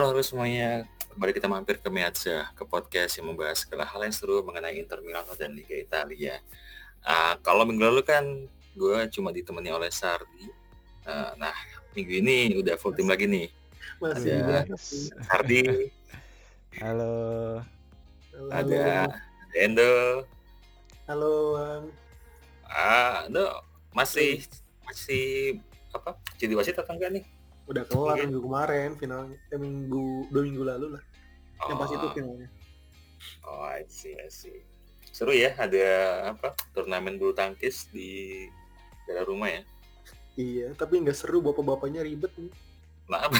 Halo halo semuanya, kembali kita mampir ke Meazza, ke podcast yang membahas segala hal yang seru mengenai Inter Milano dan Liga Italia. Uh, kalau minggu lalu kan gue cuma ditemani oleh Sardi. Uh, nah, minggu ini udah full tim lagi nih. Masih Ada masih. Sardi, Halo. ada Endo, Halo, Bang. ah, Endo masih masih apa? Jadi wasit atau enggak nih? Udah kelar Oke. minggu kemarin finalnya. Eh, minggu dua minggu lalu lah. Yang pas itu Oh, finalnya. oh, I see, I see. Seru ya, ada apa? Turnamen bulu tangkis di daerah rumah ya. Iya, tapi nggak seru bapak-bapaknya ribet nih. Nah, apa?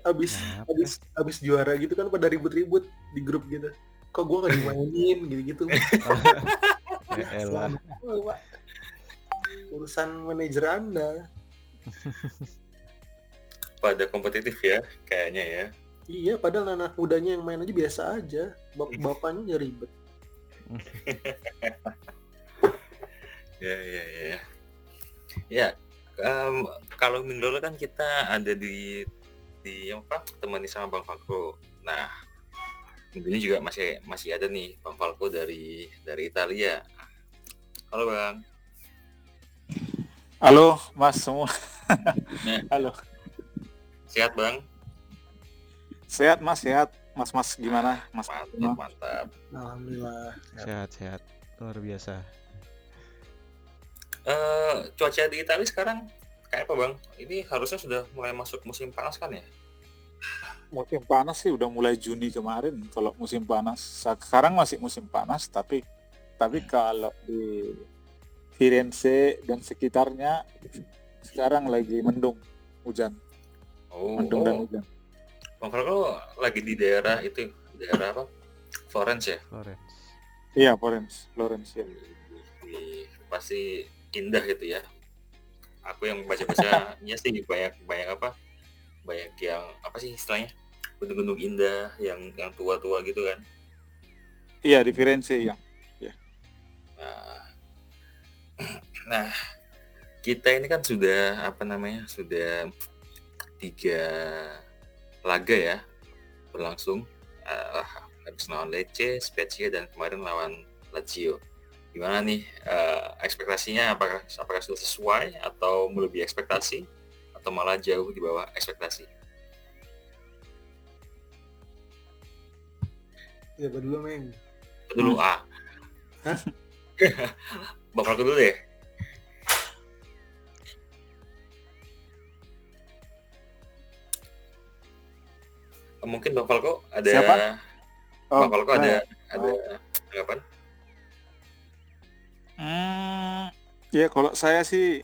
Abis Kenapa? abis abis juara gitu kan pada ribut-ribut di grup gitu. Kok gua nggak dimainin gitu-gitu. Ya. Oh. Urusan manajer Anda. Pada kompetitif ya kayaknya ya. Iya, padahal anak mudanya yang main aja biasa aja. Bap- Bapaknya ya ribet. Ya ya ya. Ya, em, kalau minggu lalu kan kita ada di di apa? Temani sama Bang Falco. Nah, minggu ini juga masih masih ada nih Bang Falco dari dari Italia. Halo Bang. Halo Mas semua. Halo. Sehat Bang? Sehat Mas, sehat. Mas Mas gimana? Mas. Mantap, mantap. Alhamdulillah. Sehat-sehat. Luar biasa. Eh, cuaca di Italia sekarang kayak apa Bang? Ini harusnya sudah mulai masuk musim panas kan ya? Musim panas sih udah mulai Juni kemarin kalau musim panas. Sekarang masih musim panas tapi tapi kalau di Firenze dan sekitarnya sekarang lagi mendung hujan, Oh, mendung dan oh. hujan. Bang Falco lagi di daerah itu, daerah apa? Florence ya? Florence. Iya, Florence, Florence ya. Pasti indah gitu ya. Aku yang baca-baca ya sih banyak banyak apa? Banyak yang apa sih istilahnya? Gunung-gunung indah yang yang tua-tua gitu kan. Iya di Firenze ya. Nah, nah, kita ini kan sudah apa namanya? Sudah tiga laga ya berlangsung. Eh, habis lawan Lecce, Spezia dan kemarin lawan Lazio. Gimana nih eh, ekspektasinya? Apakah apakah sudah sesuai atau melebihi ekspektasi atau malah jauh di bawah ekspektasi? Ya, dulu, Meng. Itu dulu A. Hah? Bang Falco dulu deh. Mungkin Bang Falco ada Siapa? Oh, Bang Falco ada ada tanggapan? Hmm, ya kalau saya sih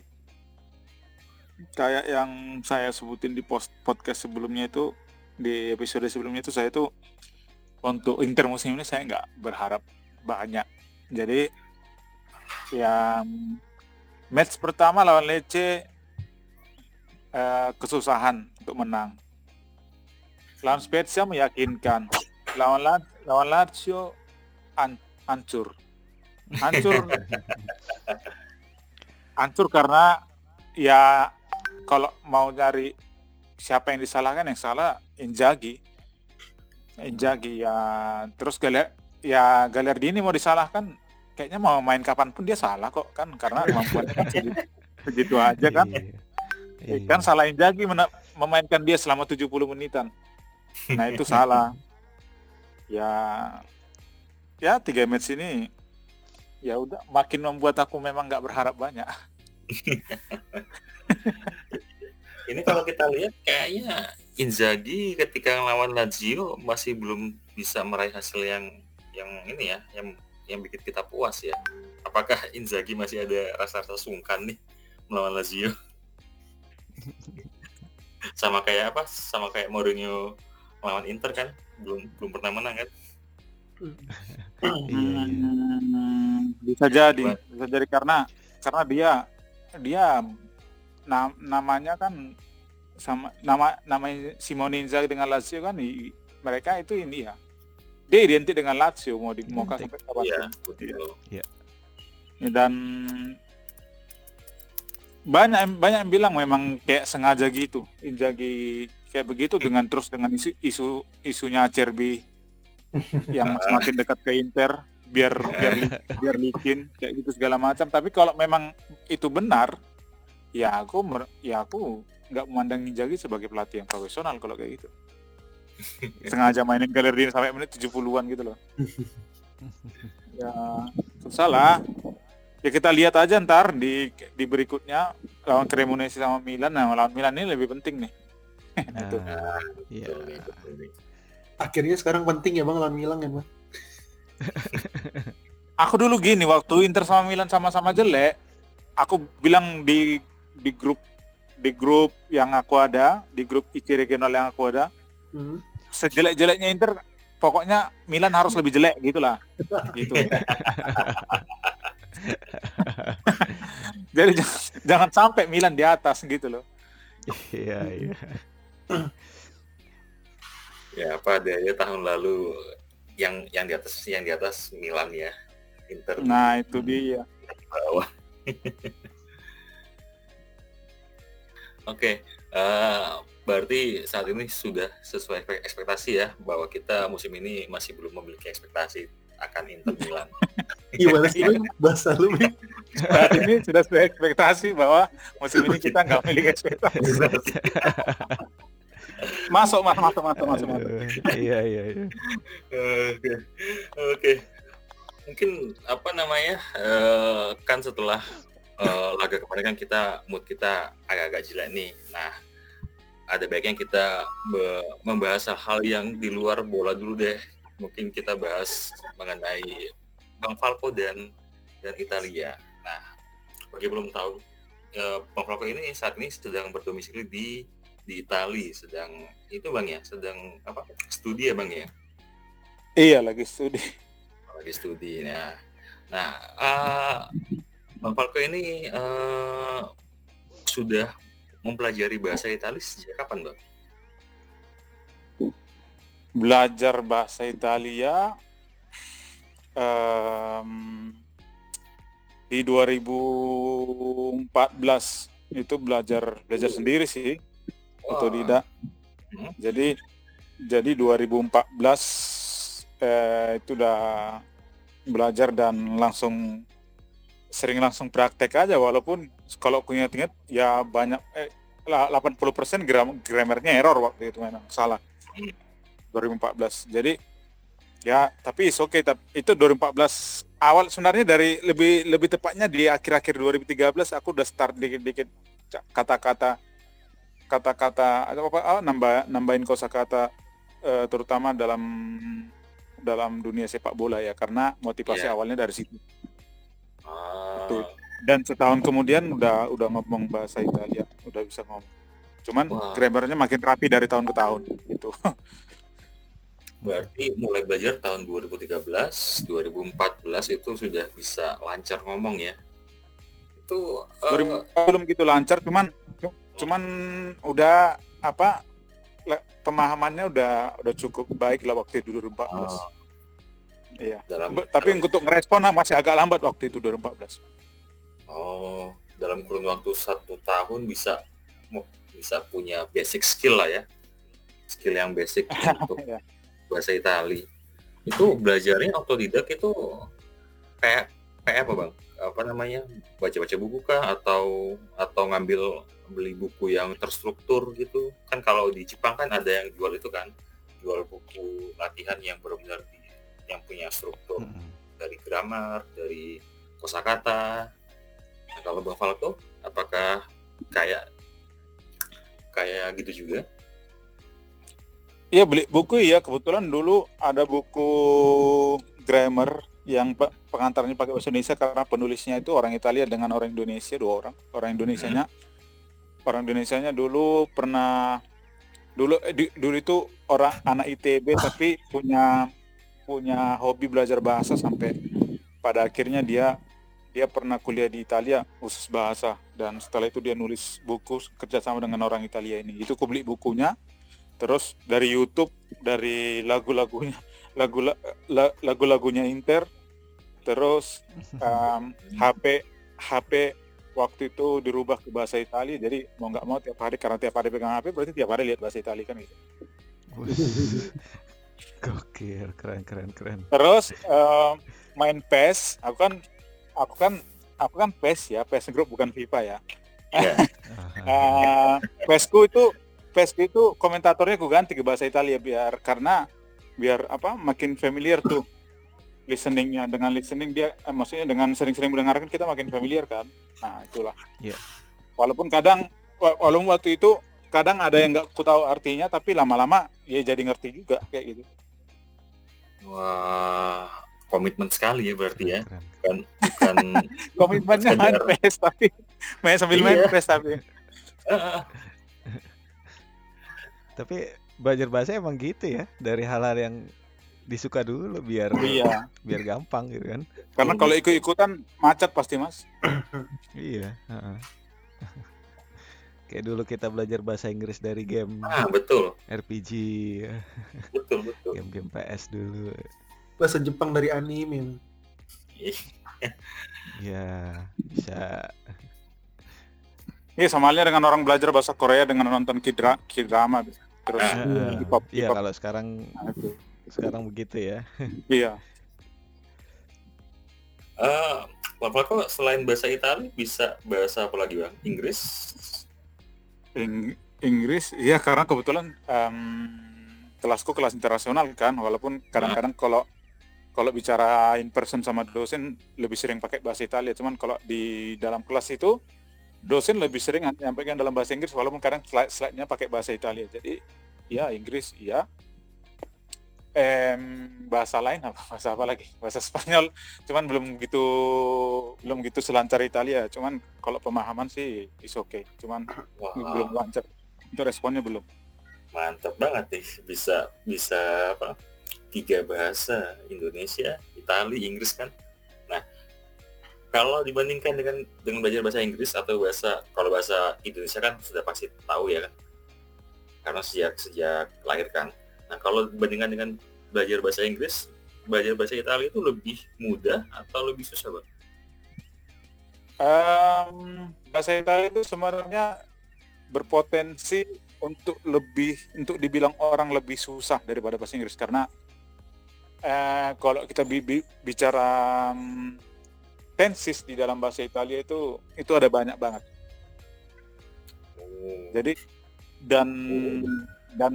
kayak yang saya sebutin di post podcast sebelumnya itu di episode sebelumnya itu saya tuh untuk Inter musim ini saya nggak berharap banyak. Jadi yang match pertama lawan Lecce eh, kesusahan untuk menang. Lawan Spezia meyakinkan. Lawan La- lawan Lazio an- hancur. Hancur hancur karena ya kalau mau cari siapa yang disalahkan yang salah Inzaghi Inzaghi ya terus Galer ya Galerdi ini mau disalahkan kayaknya mau main kapan pun dia salah kok kan karena kemampuannya kan segitu, segitu aja kan Iya. Eh, Iya. kan salah Inzaghi mena- memainkan dia selama 70 menitan nah itu salah ya ya tiga match ini ya udah makin membuat aku memang nggak berharap banyak Ini kalau kita lihat kayaknya Inzaghi ketika ngelawan Lazio masih belum bisa meraih hasil yang yang ini ya, yang yang bikin kita puas ya. Apakah Inzaghi masih ada rasa-rasa sungkan nih melawan Lazio? sama kayak apa? Sama kayak Mourinho melawan Inter kan, belum belum pernah menang kan? Iya, iya. Bisa jadi bisa jadi karena karena dia dia na- namanya kan sama nama namanya Simone Inzaghi dengan Lazio kan i- mereka itu ini ya dia identik dengan Lazio mau di mau sampai kapan Iya, betul. dan banyak banyak yang bilang memang kayak sengaja gitu Inzaghi kayak begitu dengan terus dengan isu isu isunya Acerbi yang semakin dekat ke Inter biar biar biar licin kayak gitu segala macam. Tapi kalau memang itu benar ya aku ya aku nggak memandang Inzaghi sebagai pelatih yang profesional kalau kayak gitu. Sengaja mainin Galerdini sampai menit 70-an gitu loh. Ya susah lah. Ya kita lihat aja ntar di di berikutnya lawan Cremonese sama Milan. Nah lawan Milan ini lebih penting nih Nah, itu iya. Akhirnya sekarang penting ya bang lawan Milan kan bang. aku dulu gini waktu Inter sama Milan sama-sama jelek aku bilang di di grup di grup yang aku ada di grup IC regional yang aku ada Hmm. sejelek-jeleknya Inter pokoknya Milan harus lebih jelek gitulah gitu jadi jangan, jangan sampai Milan di atas gitu loh Iya, iya. Ya apa adanya tahun lalu yang yang di atas yang di atas Milan ya. Inter di nah itu dia bawah. Oke, eh, berarti saat ini sudah sesuai ekspektasi ya bahwa kita musim ini masih belum memiliki ekspektasi akan Inter Milan. Gimana sih bahasa lu saat ini sudah sesuai ekspektasi bahwa musim ini kita nggak memiliki ekspektasi masuk mas masuk masuk masuk, masuk. Aduh, Iya, iya, iya. Oke, oke. Mungkin apa namanya eh, kan setelah eh, laga kemarin kan kita mood kita agak-agak jelek nih. Nah, ada baiknya kita be- membahas hal yang di luar bola dulu deh. Mungkin kita bahas mengenai Bang Falco dan dan Italia. Nah, bagi belum tahu, eh, Bang Falco ini saat ini sedang berdomisili di di Italia, sedang itu bang ya, sedang apa studi ya bang ya? iya lagi studi lagi studi nah nah eh, bang Falco ini eh, sudah mempelajari bahasa Italia sejak kapan bang? belajar bahasa Italia em, di 2014 itu belajar belajar sendiri sih otodidak Hmm. jadi jadi 2014 eh, itu udah belajar dan langsung sering langsung praktek aja. Walaupun kalau aku ingat-ingat ya banyak eh, lah, 80% gram grammarnya error waktu itu memang salah. Hmm. 2014 jadi ya tapi is oke tapi itu 2014 awal sebenarnya dari lebih lebih tepatnya di akhir-akhir 2013 aku udah start dikit-dikit kata-kata kata-kata apa apa ah, nambah nambahin kosakata eh, terutama dalam dalam dunia sepak bola ya karena motivasi Iya. awalnya dari situ Ah, Betul. dan setahun kemudian udah udah ngomong bahasa Italia udah bisa ngomong cuman Wah. grammarnya makin rapi dari tahun ke tahun gitu berarti mulai belajar tahun 2013, 2014 itu sudah bisa lancar ngomong ya? Itu 2000 belum gitu lancar cuman cuman udah apa pemahamannya udah udah cukup baik lah waktu itu 2014 ah, iya dalam tapi untuk ngerespon ah, masih agak lambat waktu itu 2014 Oh, dalam kurun waktu satu tahun bisa bisa punya basic skill lah ya, skill yang basic untuk Iya. bahasa Itali. Itu belajarnya otodidak itu kayak kayak apa bang? Apa namanya? Baca-baca buku kah atau atau ngambil beli buku yang terstruktur gitu? Kan kalau di Jepang kan ada yang jual itu kan, jual buku latihan yang benar-benar di- yang punya struktur Mm-mm. dari grammar, dari kosakata. Nah, kalau Bang Falco, apakah kayak kayak gitu juga? Iya beli buku ya kebetulan dulu ada buku grammar yang pe- pengantarnya pakai bahasa Indonesia karena penulisnya itu orang Italia dengan orang Indonesia dua orang orang Indonesianya orang Indonesianya dulu pernah dulu eh, di- dulu itu orang anak ITB tapi punya punya hobi belajar bahasa sampai pada akhirnya dia dia pernah kuliah di Italia khusus bahasa. Dan setelah itu dia nulis buku kerjasama dengan orang Italia ini. Itu aku beli bukunya terus dari YouTube dari lagu-lagunya lagu la- lagu-lagunya Inter terus um, HP HP waktu itu dirubah ke bahasa Italia jadi mau nggak mau tiap hari karena tiap hari pegang HP berarti tiap hari lihat bahasa Italia kan gitu. Gokil, keren keren keren. Terus eh, main PES, aku kan aku kan aku kan PES ya, PES Group bukan FIFA ya. Iya. Aha. Eh, PESku itu PESku itu komentatornya aku ganti ke bahasa Italia biar karena biar apa makin familiar tuh listeningnya. Dengan listening dia eh, maksudnya dengan sering-sering mendengarkan kita makin familiar kan? Nah itulah. Iya. walaupun kadang wa- walaupun waktu itu kadang ada yang nggak ku tahu artinya tapi lama-lama ya jadi ngerti juga kayak gitu. Wah, komitmen sekali ya berarti ya. Bukan bukan komitmennya main PES tapi main sambil main Iya. PES tapi. Tapi belajar bahasa emang gitu ya, dari hal-hal yang disuka dulu biar iya biar gampang gitu kan. karena kalau ikut-ikutan macet pasti mas Iya. heeh. Kayak dulu kita belajar bahasa Inggris dari game ah, betul. RPG, Betul, betul. game-game PS dulu. Bahasa Jepang dari anime. Ya, bisa. Iya sama halnya dengan orang belajar bahasa Korea dengan nonton kidra kidrama terus Heeh. hip hop Iya, hip hop kalau sekarang Nah, itu. Sekarang begitu ya. iya Eh, Pak Flako selain bahasa Italia bisa bahasa apa lagi bang? Inggris? Ing- Inggris iya karena kebetulan em, kelasku kelas internasional kan walaupun kadang-kadang kalau kalau bicara in person sama dosen lebih sering pakai bahasa Italia cuman kalau di dalam kelas itu dosen lebih sering nyampaikan dalam bahasa Inggris walaupun kadang slide slide-nya pakai bahasa Italia jadi ya Inggris iya em bahasa lain apa bahasa apa lagi bahasa Spanyol cuman belum gitu belum gitu selancar Italia cuman kalau pemahaman sih is okay cuman Wah, belum lancar itu responnya belum mantap banget nih. Bisa bisa apa? Tiga bahasa Indonesia, Italia, Inggris kan. Nah, kalau dibandingkan dengan dengan belajar bahasa Inggris atau bahasa kalau bahasa Indonesia kan sudah pasti tahu ya kan. Karena sejak sejak lahir kan. Nah, kalau dibandingkan dengan belajar bahasa Inggris, belajar bahasa Italia itu lebih mudah atau lebih susah, Bang? Em, bahasa Italia itu sebenarnya berpotensi untuk lebih untuk dibilang orang lebih susah daripada bahasa Inggris. Karena eh, kalau kita bi- bi- bicara mm, tenses di dalam bahasa Italia itu itu ada banyak banget. Oh, jadi dan dan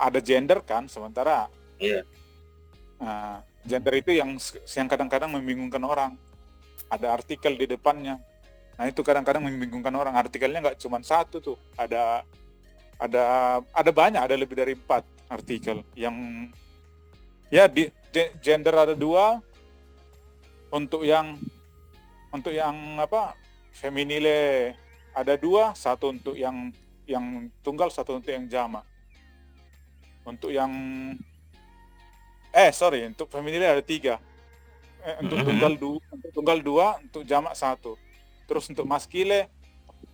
ada gender kan sementara Iya. Nah, gender itu yang yang kadang-kadang membingungkan orang. Ada artikel di depannya. Nah itu kadang-kadang membingungkan orang. Artikelnya nggak cuma satu tuh. Ada ada ada banyak ada lebih dari empat artikel yang ya di de- gender ada dua. Untuk yang untuk yang apa feminile ada dua satu untuk yang yang tunggal satu untuk yang jama untuk yang eh sorry untuk feminile ada tiga. Eh, untuk Mhm. tunggal dua untuk tunggal dua untuk jamak satu. Terus untuk maskile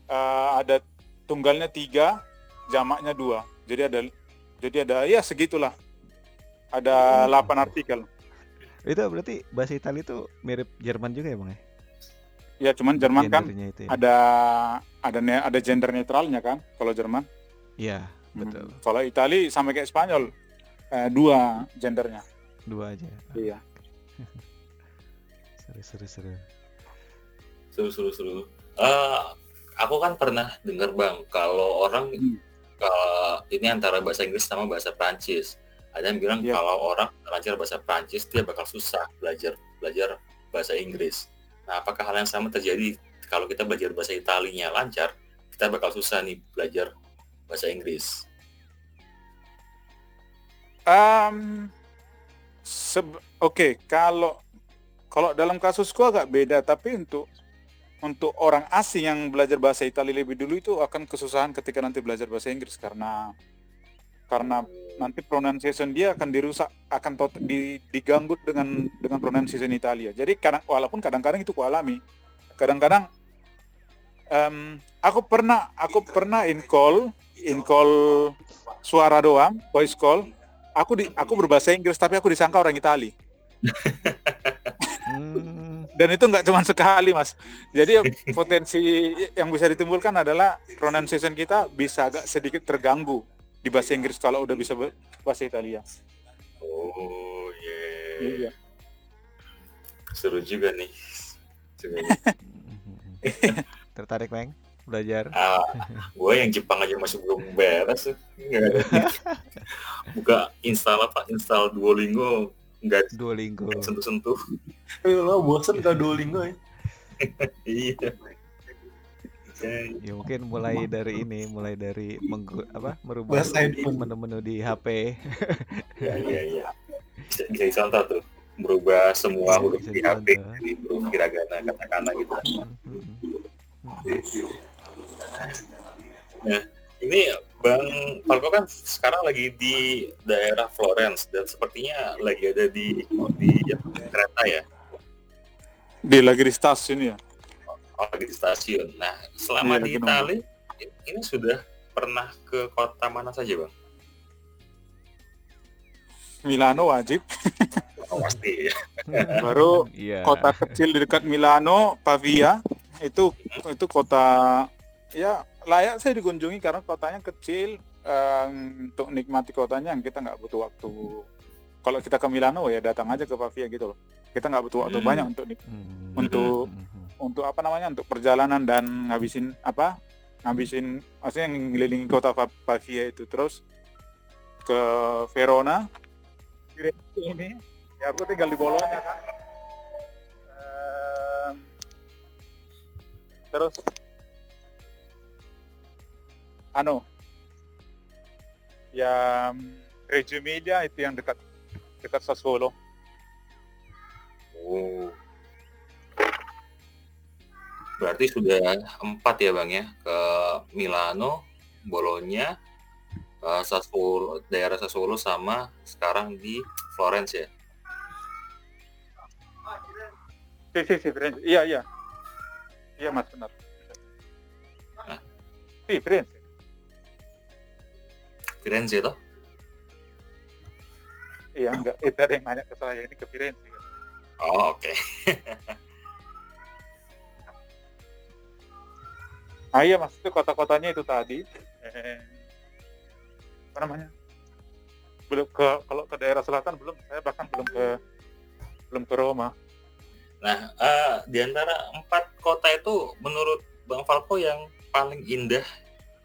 eh, ada tunggalnya tiga jamaknya dua. Jadi ada jadi ada ya segitulah. Ada 8 artikel. Itu berarti bahasa Italia itu mirip Jerman juga ya, Bang ya? ya cuman Jerman kan itu ya. ada ada ne- ada gender netralnya kan kalau Jerman. Iya, betul. Hmm, kalau Itali sama kayak Spanyol eh, dua gendernya Dua aja. iya Seru seru seru. seru seru seru. Eh, aku kan pernah dengar bang kalau orang Hmm. kalau ini antara bahasa Inggris sama bahasa Prancis. Ada yang bilang Iya. kalau orang lancar bahasa Prancis dia bakal susah belajar belajar bahasa Inggris. Nah, apakah hal yang sama terjadi kalau kita belajar bahasa Italinya lancar, kita bakal susah nih belajar bahasa Inggris. Um, Oke, kalau kalau dalam kasusku agak beda, tapi untuk untuk orang asing yang belajar bahasa Italia lebih dulu itu akan kesusahan ketika nanti belajar bahasa Inggris karena karena nanti pronunciation dia akan dirusak, akan di, diganggu dengan dengan pronunciation Italia. Jadi kadang walaupun kadang-kadang itu kualami, kadang-kadang em, aku pernah aku pernah in call in call suara doang, voice call aku di aku berbahasa Inggris tapi aku disangka orang Itali. Hmm, dan itu nggak cuma sekali mas jadi potensi yang bisa ditimbulkan adalah pronunciation kita bisa agak sedikit terganggu di bahasa Inggris kalau udah bisa bahasa Italia Oh, iya. iya Seru juga nih. Seru. Tertarik, Meng? Belajar? ah, gue yang Jepang aja masih belum beres. Buka install apa? Install Duolingo nggak Duolingo. sentuh-sentuh. Eh, lo bosen kalau Duolingo ya. Iya. Ya mungkin mulai dari ini, mulai dari menggu, apa merubah menu-menu di HP. Iya, iya, iya. Bisa, bisa dicontoh tuh. Berubah semua Iya, huruf di HP jadi huruf hiragana, katakana gitu. Nah, ini Bang Falco kan sekarang lagi di daerah Florence dan sepertinya lagi ada di di kereta ya, di lagi di stasiun ya oh, lagi di stasiun. Nah, selama Iya, di. Itali ini sudah pernah ke kota mana saja, Bang? Milano wajib Oh, pasti ya. baru Iya. kota kecil di dekat Milano Pavia itu itu kota ya layak saya dikunjungi karena kotanya kecil em, untuk nikmati kotanya kita nggak butuh waktu kalau kita ke Milano ya datang aja ke Pavia gitu loh kita nggak butuh waktu Hmm. banyak untuk Hmm. untuk- Hmm. untuk apa namanya untuk perjalanan dan ngabisin apa ngabisin maksudnya ngelilingi kota Pa- Pavia itu terus ke Verona ini ya aku tinggal di Bologna kan Em, terus anu yang Reggio Emilia itu yang dekat dekat Sassuolo Oh. Berarti sudah empat ya Bang ya ke Milano, Bologna, eh, Sassuolo, daerah Sassuolo sama sekarang di Florence ya. Sì, sì, sì, Firenze. Iya, iya. Iya, Mas, benar. Hah? Sì, Firenze. Firenze toh? Iya, enggak. Itu ada yang nanya ke saya, ini ke Firenze. Oh oke. Ah iya, Mas, itu kota-kotanya itu tadi. Eh, apa namanya? Belum ke, kalau ke daerah selatan belum, saya bahkan belum ke belum ke Roma. Nah eh, di antara empat kota itu menurut Bang Falco yang paling indah,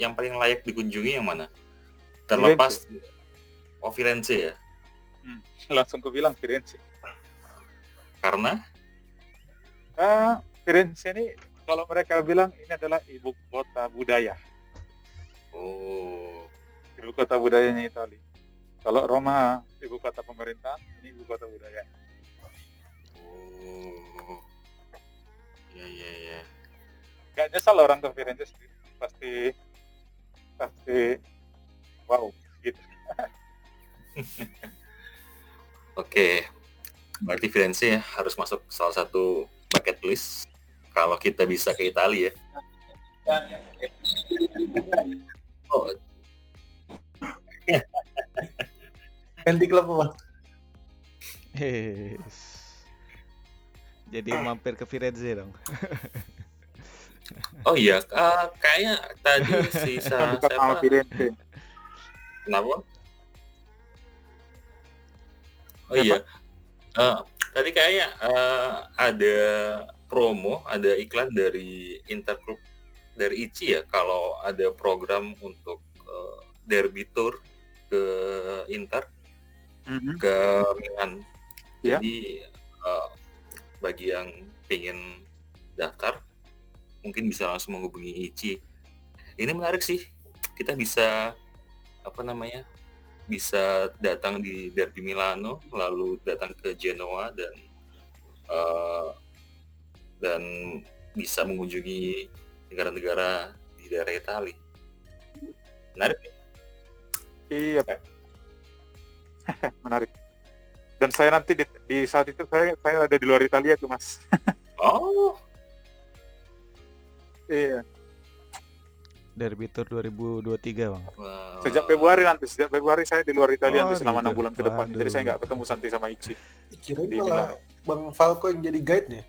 yang paling layak dikunjungi yang mana? Terlepas Oh Firenze ya, Langsung ku bilang Firenze. karena Ah, Firenze ini kalau mereka bilang ini adalah ibu kota budaya. oh ibu kota budayanya Itali. Kalau Roma ibu kota pemerintahan, ini ibu kota budaya. oh ya ya ya. Gak nyesal orang ke Firenze sih. pasti pasti wow gitu. Oke, berarti Firenze ya harus masuk salah satu bucket list kalau kita bisa ke Italia ya. Oh, Ganti klub apa? Yes. Jadi mampir ke Firenze dong. oh iya, eh, kayaknya tadi sisa siapa? Firenze. Kenapa? Oh iya, Eh, tadi kayaknya eh, ada promo, ada iklan dari Interclub dari ICI ya kalau ada program untuk eh, derby tour ke Inter Mhm. ke Milan. Ya. Jadi eh, bagi yang ingin daftar mungkin bisa langsung menghubungi ICI. Ini menarik sih. Kita bisa apa namanya? Bisa datang di Derby Milano, lalu datang ke Genoa dan eh, dan bisa mengunjungi negara-negara di daerah Italia. Menarik. Iya, Pak. Menarik. Dan saya nanti di, di saat itu saya saya ada di luar Italia tuh, Mas. Oh, Iya. Derby Tour 2023 bang. wah. Sejak Februari nanti, sejak Februari saya di luar Italia Oh, nanti selama gitu. enam bulan ke depan. Jadi saya nggak ketemu Santi sama Ichi. Kirain malah. Bang Falco yang jadi guide nih.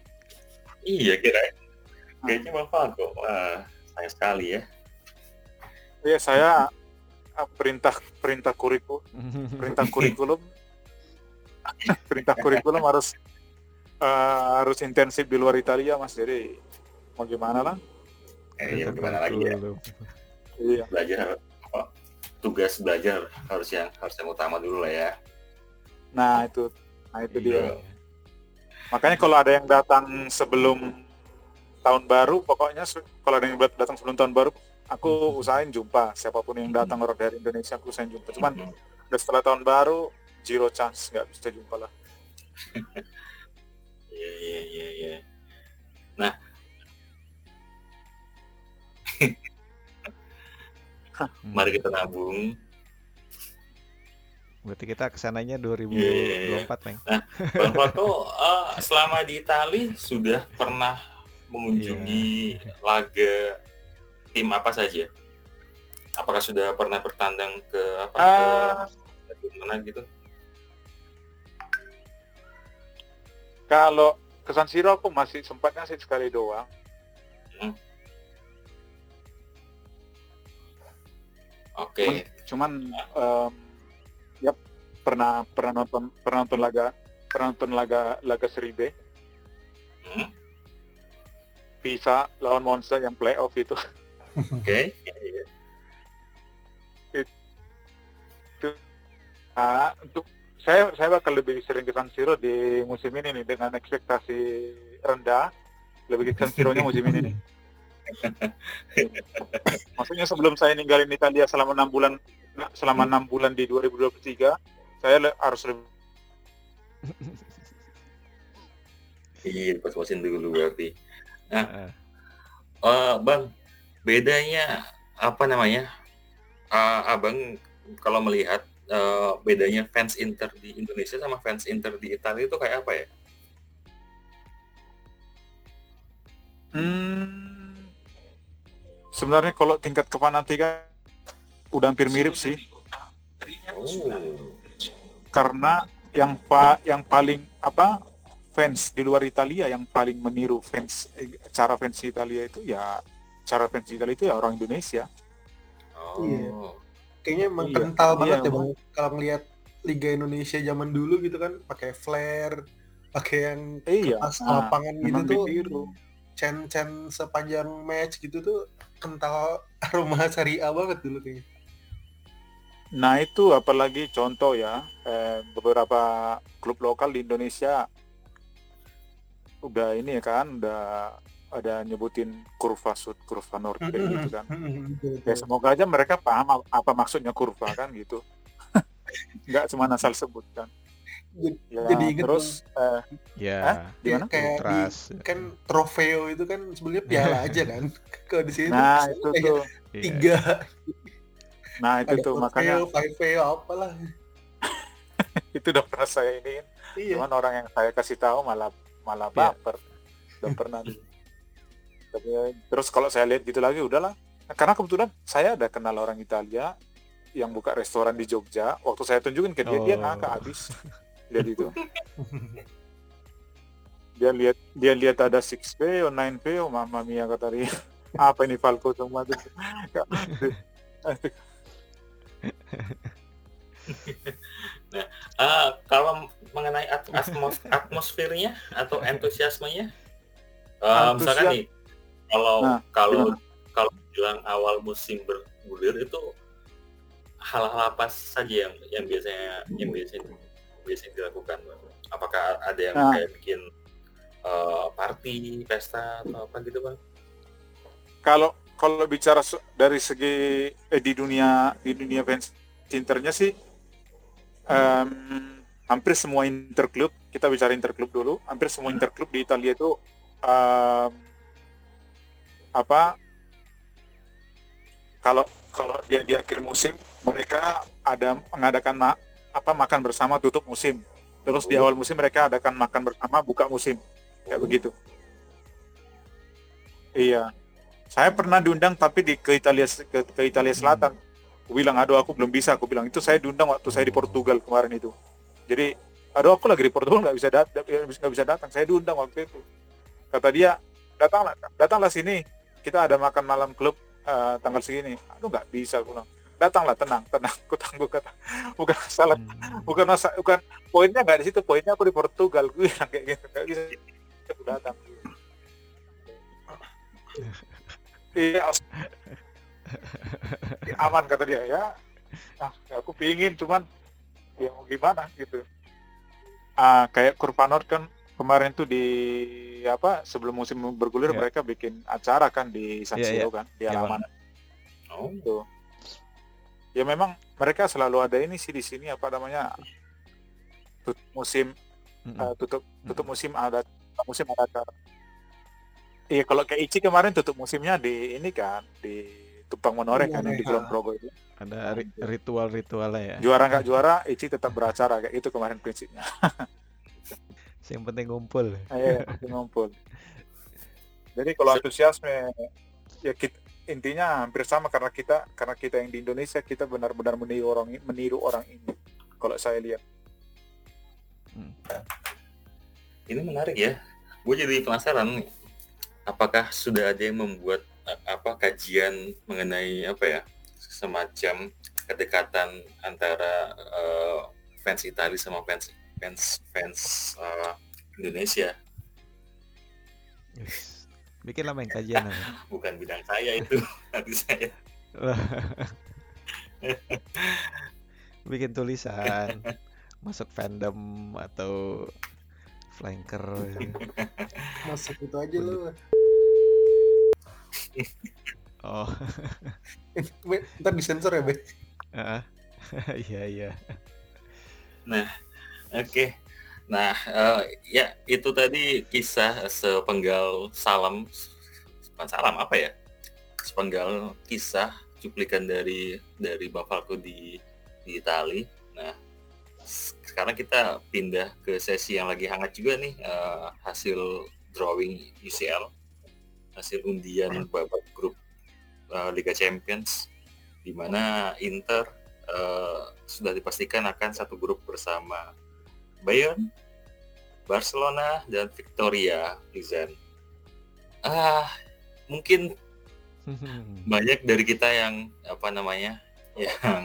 Iya kira kayaknya Bang Falco. Wah, sayang sekali ya. Iya saya ah, perintah perintah kurikulum perintah kurikulum perintah kurikulum harus eh, harus intensif di luar Italia mas jadi mau gimana lah ya gimana lagi ya? Iya Belajar apa, tugas belajar harus yang harus yang utama dulu lah ya. nah itu nah itu dia Iya. makanya kalau ada yang datang sebelum tahun baru pokoknya kalau ada yang buat datang sebelum tahun baru aku usahain jumpa siapa pun yang datang orang dari Indonesia aku usahain jumpa cuman Mhm. udah setelah tahun baru zero chance nggak bisa jumpa lah Iya iya iya Hmm. Mari kita nabung. Berarti kita ke sananya 2024, Iya. Meng. Bang Falco eh, selama di Itali sudah pernah mengunjungi laga tim apa saja? Apakah sudah pernah bertandang ke apa Ah. ke ke mana gitu? kalau ke San Siro aku masih sempatnya sih sekali doang Oke. cuman em, ya pernah pernah nonton pernah nonton laga pernah nonton laga laga Serie B Hmm, Pisa lawan Monza yang playoff itu Oke. Ah, untuk saya saya bakal lebih sering ke San Siro di musim ini nih dengan ekspektasi rendah lebih ke San Siro-nya musim ini nih. Maksudnya sebelum saya ninggalin Italia selama enam bulan selama enam bulan di 2023 saya le- harus lebih Iya, pas-pasin dulu berarti. Heeh. Eh, bang, bedanya apa namanya? Eh, abang kalau melihat eh, bedanya fans Inter di Indonesia sama fans Inter di Italia itu kayak apa ya? Hmm, sebenarnya kalau tingkat kefanatikan udah hampir mirip sih Oh, karena yang pa yang paling apa fans di luar Italia yang paling meniru fans cara fans Italia itu ya cara fans Italia itu ya orang Indonesia oh, Iya. Kayaknya emang Iya. kental Iya, banget ya emang. bang. Kalau ngelihat Liga Indonesia zaman dulu gitu kan, pakai flare, pakai yang iya pas nah, lapangan gitu tuh, ditiru. Cen-cen sepanjang match gitu tuh kental aroma Syariah banget dulu kayaknya. nah itu apalagi contoh ya eh, beberapa klub lokal di Indonesia udah ini ya kan udah ada nyebutin kurva sud kurva nord kayak gitu kan. Ya semoga aja mereka paham ap- apa maksudnya kurva kan gitu. Nggak cuma asal sebut kan Jadi- ya, Jadi inget terus eh, Ya, Hah? Gimana? kayak di, Ultras. kan trofeo itu kan sebenarnya piala aja kan. Kalau di sini nah itu tuh Iya. tiga nah itu ada tuh makanya trofeo, apalah. itu udah pernah saya ini Iya. cuman orang yang saya kasih tahu malah malah Iya. baper udah pernah dulu. Tapi, terus kalau saya lihat gitu lagi udahlah Nah, karena kebetulan saya ada kenal orang Italia yang buka restoran di Jogja waktu saya tunjukin ke dia dia Oh. ngakak habis lihat itu. Dia lihat dia lihat ada 6 p 9 p oh mama mia kata dia. Apa ini Falco semua tuh? Eh, kalau mengenai at- atmos- atmosfernya atau antusiasmenya, eh, misalkan nih, kalau Nah, kalau kalau bilang awal musim bergulir itu hal-hal apa saja yang yang biasanya yang biasanya biasanya dilakukan? Bang? Apakah ada yang Nah. kayak bikin eh, party, pesta atau apa gitu bang? kalau kalau bicara dari segi eh, di dunia di dunia fans internya sih em, hampir semua interklub kita bicara interklub dulu hampir semua interklub di Italia itu em, apa kalau kalau dia di akhir musim mereka ada mengadakan ma- apa makan bersama tutup musim. Terus di awal musim mereka adakan makan bersama buka musim. Kayak begitu. Iya. Saya pernah diundang tapi di ke Italia ke, ke Italia Selatan. Aku bilang aduh aku belum bisa aku bilang. Itu saya diundang waktu saya di Portugal kemarin itu. Jadi aduh aku lagi di Portugal nggak bisa datang nggak bisa datang. Saya diundang waktu itu. Kata dia datanglah datanglah sini. Kita ada makan malam klub eh, tanggal segini. Aduh nggak bisa aku bilang datanglah tenang tenang. Aku tangguh kata bukan masalah Hmm. bukan masa bukan poinnya nggak di situ. Poinnya aku di Portugal gue bilang kayak gitu. Nggak bisa. Aku datang. Iya Ya, aman kata dia ya. Ah aku pingin cuman ya mau gimana gitu. Ah kayak Kurvanor kan kemarin tuh di apa sebelum musim bergulir Iya. mereka bikin acara kan di San Iya, Siro iya. kan di halaman Oh, itu ya memang mereka selalu ada ini sih di sini apa namanya tutup musim eh, tutup tutup musim ada musim ada acara iya kalau kayak Ichi kemarin tutup musimnya di ini kan di Tumpang Monore kan yang di Kulon Monore, Progo itu Ada ri- ritual-ritualnya ya. juara nggak juara Ichi tetap beracara kayak itu kemarin prinsipnya Yang penting ngumpul. Iya, ngumpul. Jadi kalau antusiasme ya kita, intinya hampir sama karena kita karena kita yang di Indonesia kita benar-benar meniru orang meniru orang ini. Kalau saya lihat. ini menarik ya. Gue jadi penasaran, apakah sudah ada yang membuat a- apa kajian mengenai apa ya semacam kedekatan antara eh, fans Italia sama fans fans fans eh, Indonesia? Yes. Bikin lah main kajian. Bukan bidang saya itu, nanti saya. Bikin tulisan. Masuk fandom atau flanker. Masuk itu aja lu. Oh, Be, ntar disensor ya, Be. heeh. Iya iya. Oke. Nah, eh, ya itu tadi kisah sepenggal salam, bukan salam apa ya? Sepenggal kisah cuplikan dari dari Falco di di Itali. Nah, sekarang kita pindah ke sesi yang lagi hangat juga nih, eh, hasil drawing UCL, hasil undian babak grup eh, Liga Champions, di mana Inter eh, sudah dipastikan akan satu grup bersama Bayern, Barcelona, dan Victoria Plzen. Ah, mungkin banyak dari kita yang apa namanya, yang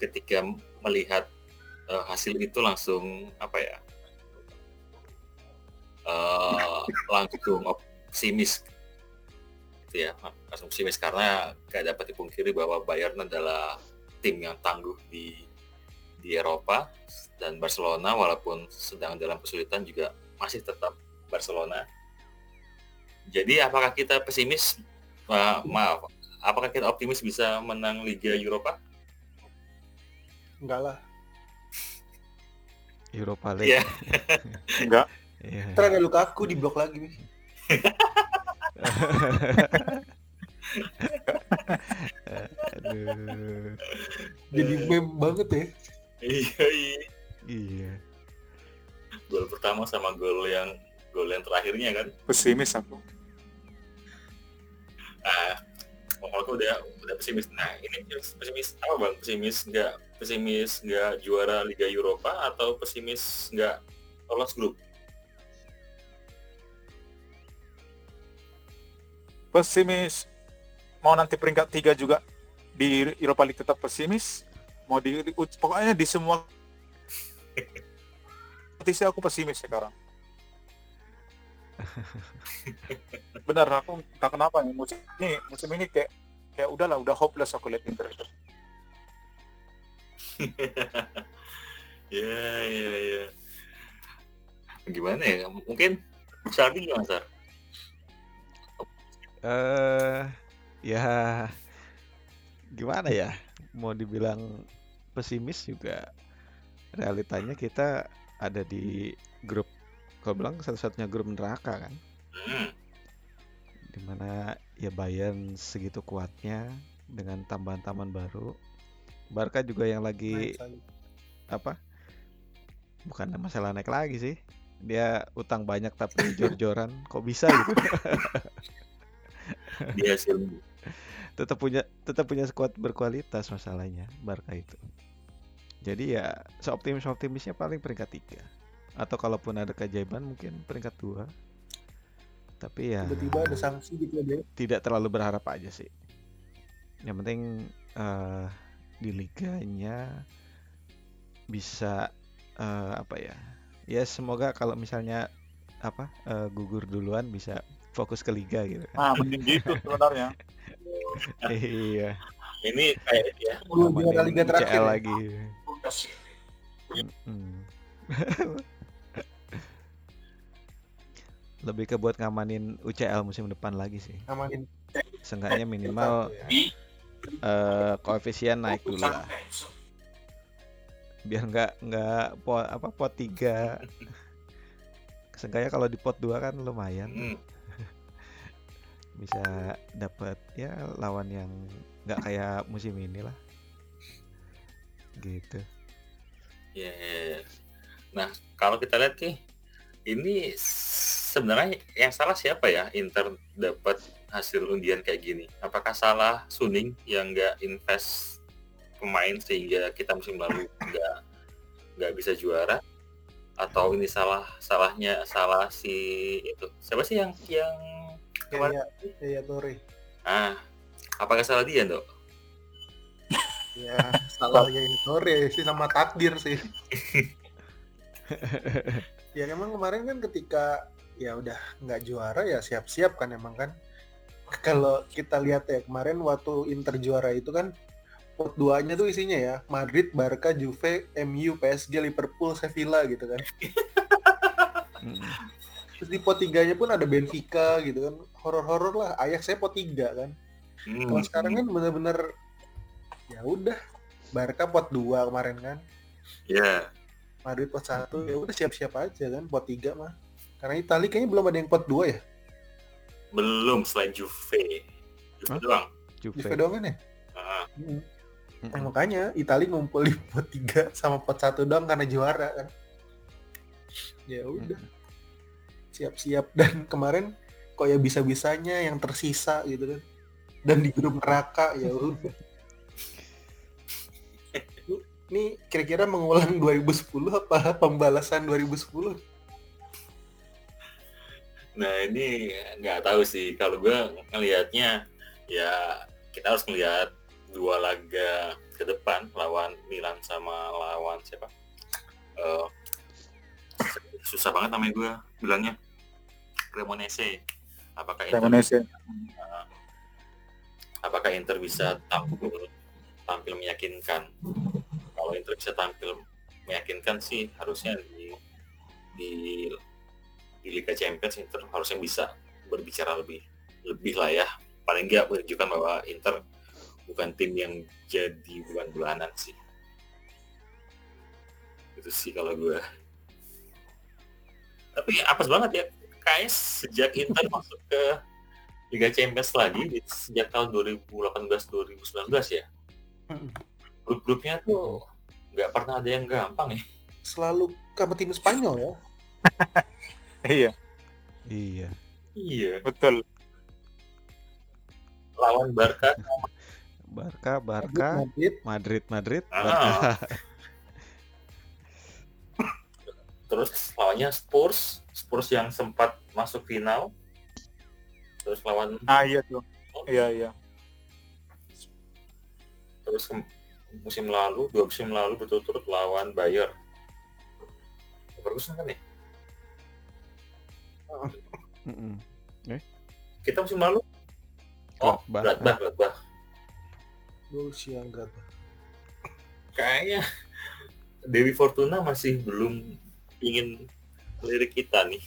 ketika melihat eh, hasil itu langsung apa ya, eh, langsung optimis, gitu ya, langsung optimis karena gak dapat dipungkiri bahwa Bayern adalah tim yang tangguh di di Eropa dan Barcelona walaupun sedang dalam kesulitan juga masih tetap Barcelona. Jadi apakah kita pesimis? Ma- maaf, apakah kita optimis bisa menang Liga Eropa? Enggak lah. Europa League. Iya. Enggak. Iya. Ntar ada Lukaku di blok lagi. Aduh. Jadi meme banget ya. Iya, iya. Iya. Gol pertama sama gol yang gol yang terakhirnya kan. Pesimis aku. Nah, aku udah udah pesimis. Nah, ini pesimis apa bang? Pesimis nggak pesimis nggak juara Liga Eropa atau pesimis nggak lolos grup? Pesimis. Mau nanti peringkat tiga juga di Europa League tetap pesimis. Mau di, di- pokoknya di semua kompetisi aku pesimis sekarang. Benar aku tak kenapa nih musim ini musim ini kayak kayak udahlah udah hopeless aku lihat Inter itu. Ya, ya, ya. Gimana ya? Mungkin Sardi gimana, Sar? eh ya gimana ya? Mau dibilang pesimis juga realitanya kita ada di grup kalau bilang satu-satunya grup neraka kan. Di mana ya Bayern segitu kuatnya dengan tambahan-tambahan baru. Barca juga yang lagi Naik apa? Bukan masalah naik lagi sih. Dia utang banyak tapi jor-joran. Kok bisa gitu? Di hasil tetap punya tetap punya skuad berkualitas masalahnya Barca itu jadi ya seoptimis optimisnya paling peringkat tiga atau kalaupun ada keajaiban mungkin peringkat dua Tapi ya tiba-tiba ada sanksi gitu ya Bray. tidak terlalu berharap aja sih. Yang penting eh, di liganya bisa eh, apa ya? Ya semoga kalau misalnya apa eh, gugur duluan bisa fokus ke liga gitu kan. Nah, mending gitu sebenarnya. iya, Ini kayak ya. Juara liga terakhir ya. lagi. Lebih ke buat ngamanin UCL musim depan lagi sih. Ngamanin Seenggaknya minimal ya. eh, koefisien naik dulu lah. Biar nggak nggak pot apa pot 3 Seenggaknya kalau di pot 2 kan lumayan Hmm, bisa dapat ya lawan yang nggak kayak musim ini lah. Gitu. ya. Nah, kalau kita lihat nih, ini sebenarnya yang salah siapa ya Inter dapat hasil undian kayak gini? Apakah salah Suning yang nggak invest pemain sehingga kita musim lalu nggak nggak bisa juara? Atau ini salah salahnya salah si itu siapa sih yang yang kemarin? kayak kayak Torre. Ah, apakah salah dia dok? Ya, salahnya ini Torre sih sama takdir sih. ya emang kemarin kan ketika ya udah nggak juara ya siap-siap kan emang kan. Kalau kita lihat ya kemarin waktu Inter juara itu kan pot duanya tuh isinya ya Madrid, Barca, Juve, MU, PSG, Liverpool, Sevilla gitu kan. Terus di pot tiganya pun ada Benfica gitu kan. Horor-horor lah. Ajax saya pot tiga kan. Hmm, Kalau sekarang kan bener-bener ya udah Barca pot 2 kemarin kan. ya Madrid pot 1 ya udah siap-siap aja kan pot 3 mah. Karena Italia kayaknya belum ada yang pot 2 ya. belum selain Juve. Juve Hah? doang. Juve Juve. doang kan ya? Ah, Hmm. Nah, makanya Italia ngumpul di pot 3 sama pot 1 doang karena juara kan. Ya udah siap-siap dan kemarin kok ya bisa-bisanya yang tersisa gitu kan. Dan di grup neraka ya udah. Ini kira-kira mengulang 2010 apa pembalasan 2010? Nah ini nggak tahu sih kalau gue ngelihatnya ya kita harus melihat dua laga ke depan lawan Milan sama lawan siapa Eh, susah banget namanya gue bilangnya Cremonese. Apakah Inter, Indonesia. apakah Inter bisa tampil tampil meyakinkan? Kalau Inter bisa tampil meyakinkan sih harusnya di di di Liga Champions Inter harusnya bisa berbicara lebih lebih lah ya. Paling nggak menunjukkan bahwa Inter bukan tim yang jadi bulan-bulanan sih. Itu sih kalau gue. Tapi apes banget ya kayak sejak Inter masuk ke Liga Champions lagi di, sejak tahun 2018-2019 ya Mm-mm. grup-grupnya tuh nggak pernah ada yang gampang ya Selalu sama tim Spanyol ya. Iya, Iya. iya betul. lawan Barca Barca, Barca, Madrid, Madrid, Madrid, Ah. Barca. terus lawannya Spurs Spurs yang sempat masuk final terus lawan Nah, iya tuh. Iya, iya. terus musim lalu dua musim lalu berturut-turut lawan Bayer Leverkusen kan ya Mm-mm. kita musim lalu oh Gladbach. Gladbach Gladbach Borussia enggak. kayaknya Dewi Fortuna masih belum ingin lirik kita nih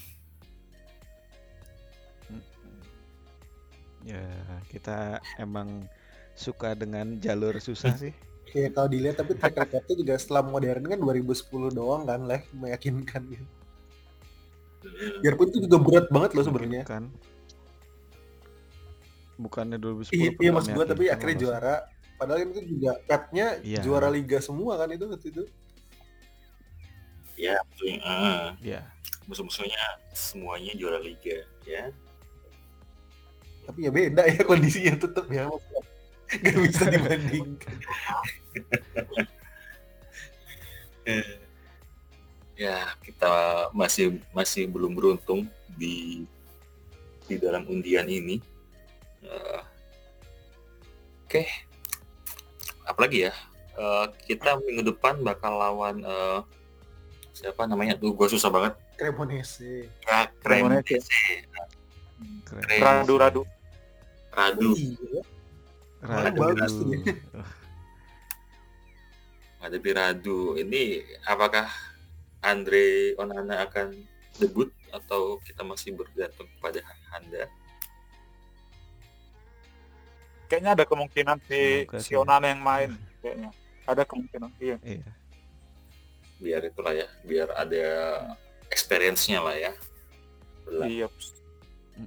Ya, kita emang suka dengan jalur susah sih. Kayak kalau dilihat tapi track recordnya juga setelah modern kan 2010 doang kan lah meyakinkan gitu. Biarpun itu juga berat banget loh sebenarnya. Bukan. Bukannya 2010 Iya, iya maksud gua tapi akhirnya juara. Padahal itu juga Pepnya Iya. juara liga semua kan itu waktu itu. Ya musuhnya ah, Ya, musuh-musuhnya semuanya juara liga ya Tapi ya beda ya kondisinya tetap ya. maksudnya. Gak bisa dibandingkan. ya kita masih masih belum beruntung di di dalam undian ini. Uh, Oke, okay. apalagi ya? Uh, kita minggu depan bakal lawan uh, siapa namanya? Tuh gue susah banget. Cremonese. Ya, Cremonese. Radu Radu Radu. Iya. Radu. tuh dia. ada di Radu. Ini apakah Andre Onana akan debut atau kita masih bergantung kepada Handa? Kayaknya ada kemungkinan si si. Onana yang main kayaknya. Ada kemungkinan iya. Iya. Biar itulah ya biar ada experience-nya lah ya Belah. iya Mm.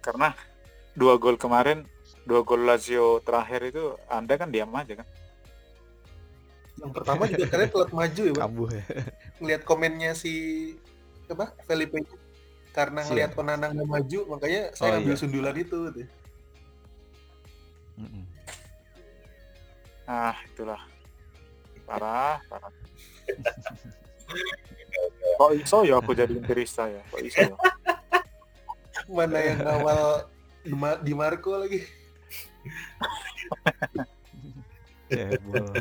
karena dua gol kemarin dua gol Lazio terakhir itu anda kan diam aja kan yang pertama juga kalian telat maju ya bang Kambuh ya. ngeliat komennya si apa Felipe karena Siap. ngeliat Onana nggak maju makanya saya Oh, ngambil iya. sundulan itu gitu. Mm-mm. ah itulah parah parah kok iso ya aku jadi interista ya? Kok iso ya? Mana yang awal di, Ma- di Marco lagi? Cebol.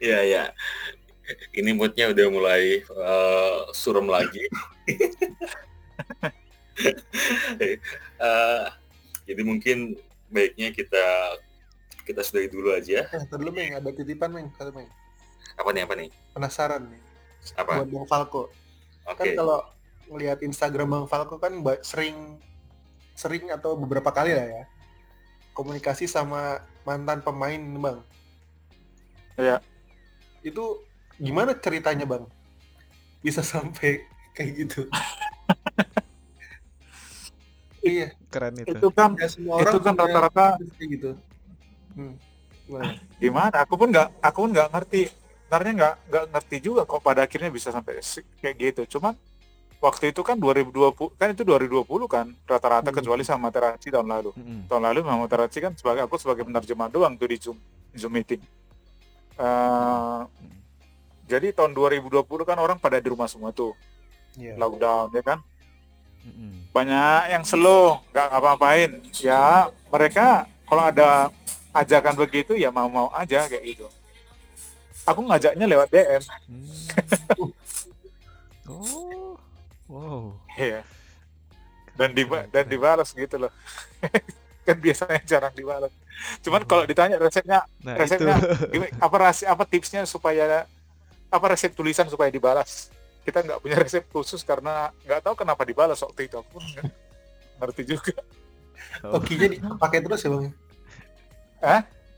ya ya ini moodnya udah mulai eh, suram lagi. Eh, jadi mungkin baiknya kita kita sudahi dulu aja. Eh dulu Meng ada titipan Meng kata Meng apa nih apa nih? Penasaran nih. Apa? Buat Bang Falco. Oke. kan kalau ngelihat Instagram Bang Falco kan sering sering atau beberapa kali lah ya komunikasi sama mantan pemain Bang. Iya. itu gimana ceritanya Bang? Bisa sampai kayak gitu? Iya. Keren itu. itu kan semua orang itu kan rata-rata gitu. Hmm. Gimana? gimana? Aku pun nggak aku pun nggak ngerti sebenarnya nggak nggak ngerti juga kok pada akhirnya bisa sampai kayak gitu cuman waktu itu kan 2020 kan itu 2020 kan rata-rata Hmm. kecuali sama Materazzi tahun lalu Mm-mm. tahun lalu sama Materazzi kan sebagai aku sebagai penerjemah doang tuh di zoom zoom meeting Eh, jadi tahun 2020 kan orang pada di rumah semua tuh Iya. lockdown ya kan Mm-mm. banyak yang slow nggak ngapa-ngapain ya mereka kalau ada ajakan begitu ya mau-mau aja kayak gitu aku ngajaknya lewat DM Hmm. Oh. Wow. ya dan di dan dibalas gitu loh kan biasanya jarang dibalas cuman kalau ditanya resepnya Nah, resepnya itu. gimana- apa resep apa tipsnya supaya apa resep tulisan supaya dibalas kita nggak punya resep khusus karena nggak tahu kenapa dibalas waktu itu aku pun ngerti juga Oh. Hokinya dipakai terus ya bang?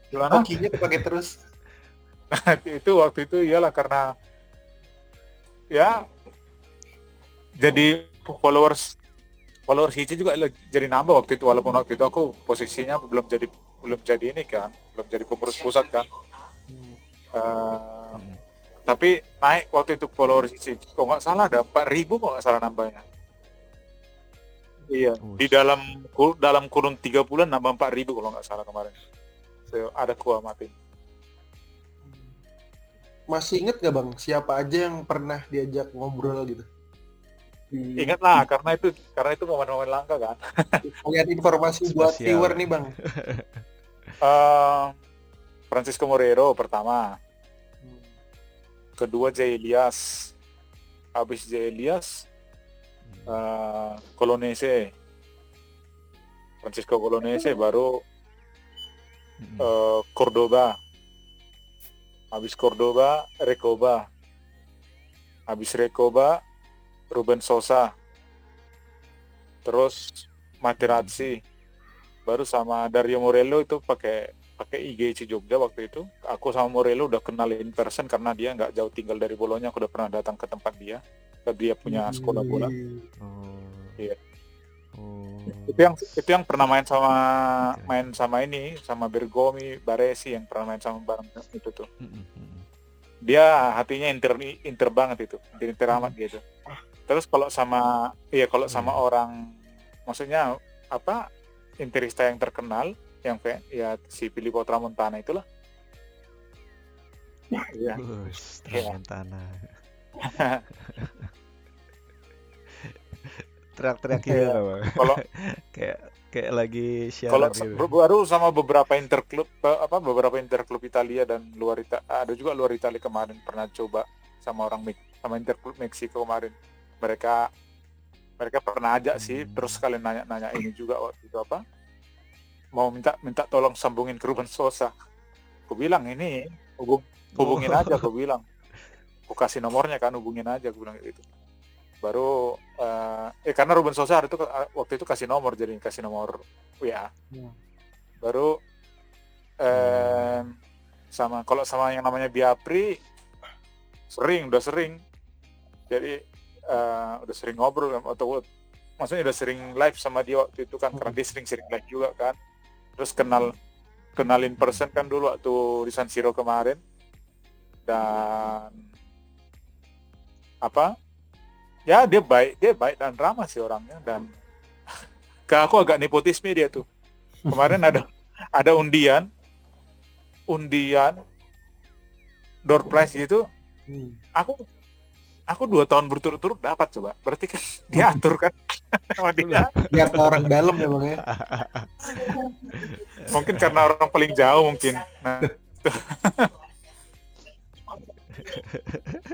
gimana Hokinya dipakai terus. Itu waktu itu iyalah karena ya jadi followers followers Hici juga jadi nambah waktu itu. Walaupun waktu itu aku posisinya belum jadi belum jadi ini kan belum jadi pengurus pusat kan. Hmm. Mm. tapi naik waktu itu followers Hici kok nggak salah ada 4000 kok nggak salah nambahnya. Iya di dalam dalam kurun tiga bulan nambah 4000 kalau nggak salah kemarin. So, ada kuah mati Masih inget gak bang siapa aja yang pernah diajak ngobrol gitu? Di- ingat lah karena itu karena itu momen-momen langka kan Lihat informasi buat Spesial. viewer nih bang. Eh, Francisco Morero pertama, Hmm. kedua Jay Elias, habis Jay Elias, eh, Colonese, Francisco Colonese baru Mm-mm. eh, Cordoba, habis Cordoba Recoba, habis Recoba Ruben Sosa, terus Materazzi, baru sama Dario Morello itu pakai pakai IGC Jogja waktu itu. Aku sama Morello udah kenal in person karena dia nggak jauh tinggal dari Bolonya. Aku udah pernah datang ke tempat dia. Ke dia punya sekolah bola. Oh. Iya. Oh. Itu yang itu yang pernah main sama Oke. main sama ini sama Bergomi, Baresi yang pernah main sama bareng itu tuh. Mm-mm, mm-mm. Dia hatinya inter inter banget itu, inter, inter amat gitu. Terus kalau sama iya kalau sama Hmm. orang maksudnya apa interista yang terkenal yang kayak ya si Filippo Tramontana itulah. Iya. Iya. Tramontana. teriak-teriak gitu Iya. Bang. Kalau kayak kayak lagi kalau siaran gitu. se- baru sama beberapa interklub eh, apa beberapa interklub Italia dan luar Ita ada juga luar Italia kemarin pernah coba sama orang sama interklub Meksiko kemarin. Mereka mereka pernah ajak sih Hmm. terus kalian nanya-nanya ini juga waktu itu apa? Mau minta minta tolong sambungin ke Ruben Sosa. Aku bilang ini hubung, hubungin Oh. aja aku bilang. Aku kasih nomornya kan hubungin aja aku bilang gitu. Baru eh, eh karena Ruben Sosa hari itu eh, waktu itu kasih nomor jadi kasih nomor WA. Hmm. Baru eh sama kalau sama yang namanya Biapri sering udah sering. Jadi eh, udah sering ngobrol atau maksudnya udah sering live sama dia waktu itu kan karena dia sering-sering live juga kan. Terus kenal kenalin person kan dulu waktu di San Siro kemarin dan apa ya dia baik dia baik dan ramah sih orangnya dan ke aku agak nepotisme dia tuh kemarin ada ada undian undian door prize gitu Hmm. aku aku dua tahun berturut-turut dapat coba berarti kan diatur kan sama dia Lihat orang dalam ya bang ya. mungkin karena orang paling jauh mungkin nah.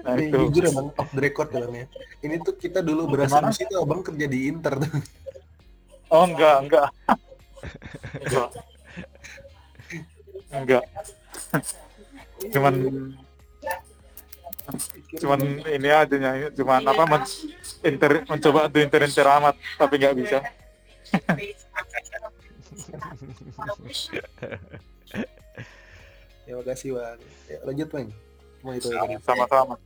Nah Ini itu jujur ya bang, off the record ya bang ya. Ini tuh kita dulu berasumsi tuh abang kerja di Inter tuh. oh enggak enggak enggak enggak cuman cuman ini aja nya cuman apa men, inter, mencoba untuk inter inter amat tapi nggak bisa Ya makasih bang. Ya, lanjut bang. Cuma itu ya sama-sama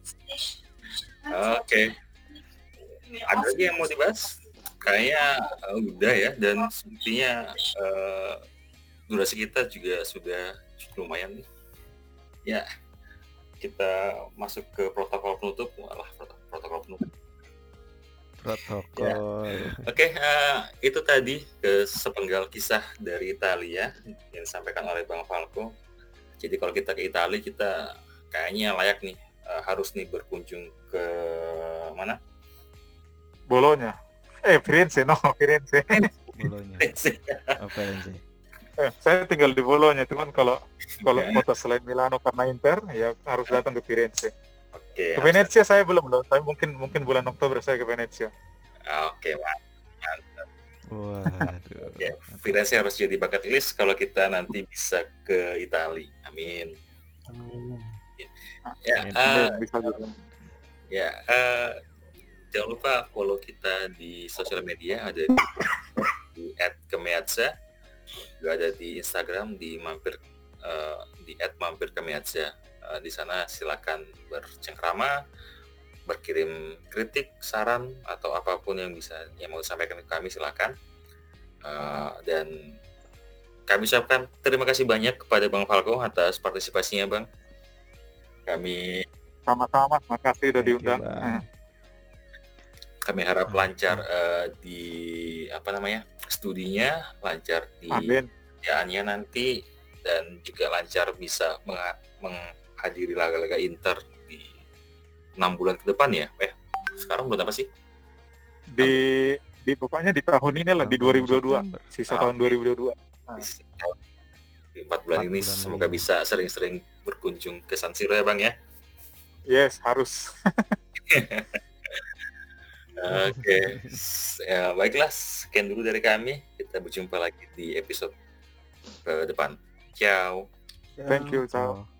Oke. Ada lagi yang mau dibahas? Kayaknya eh, udah ya dan sepertinya eh, durasi kita juga sudah cukup lumayan nih. Ya, kita masuk ke protokol penutup. Walah, proto- protokol penutup. Protokol. Oke, eh, itu tadi ke sepenggal kisah dari Italia yang disampaikan oleh Bang Falco. Jadi kalau kita ke Italia kita kayaknya layak nih eh, harus nih berkunjung ke mana? bolonya eh Firenze no Firenze Bolonya. Yang sih? Eh, saya tinggal di Bolonya cuman kalau kalau kota selain Milano karena Inter ya harus datang ke Firenze Oke, ke Venezia saya belum loh tapi mungkin mungkin bulan Oktober saya ke Venezia Ah, Oke, mantap. Waduh. Ya, Firenze harus jadi bucket list kalau kita nanti bisa ke Italia. Amin. Hmm. Ya, eh, bisa juga ya eh, jangan lupa follow kita di sosial media ada di, di @kemeatsa, juga ada di Instagram di mampir eh, di @mampirkemeatsa. Eh, di sana silakan bercengkrama, berkirim kritik, saran atau apa pun yang bisa yang mau disampaikan ke kami silakan. Eh, dan kami ucapkan terima kasih banyak kepada Bang Falco atas partisipasinya, Bang. Kami sama-sama makasih udah Thank you, diundang. Eh, kami harap Hmm, lancar eh, di apa namanya studinya, lancar di amin kerjaannya nanti dan juga lancar bisa mengha- menghadiri laga-laga Inter di enam bulan ke depan ya. Eh, sekarang bulan apa sih? di di pokoknya di tahun ini lah di 2022 September. sisa Ah. tahun 2022 Di empat bulan Empat ini bulan semoga bisa sering-sering berkunjung ke San Siro ya Bang ya. yes harus Oke, S- ya, baiklah sekian dulu dari kami. Kita berjumpa lagi di episode ke depan. Ciao. Thank you ciao.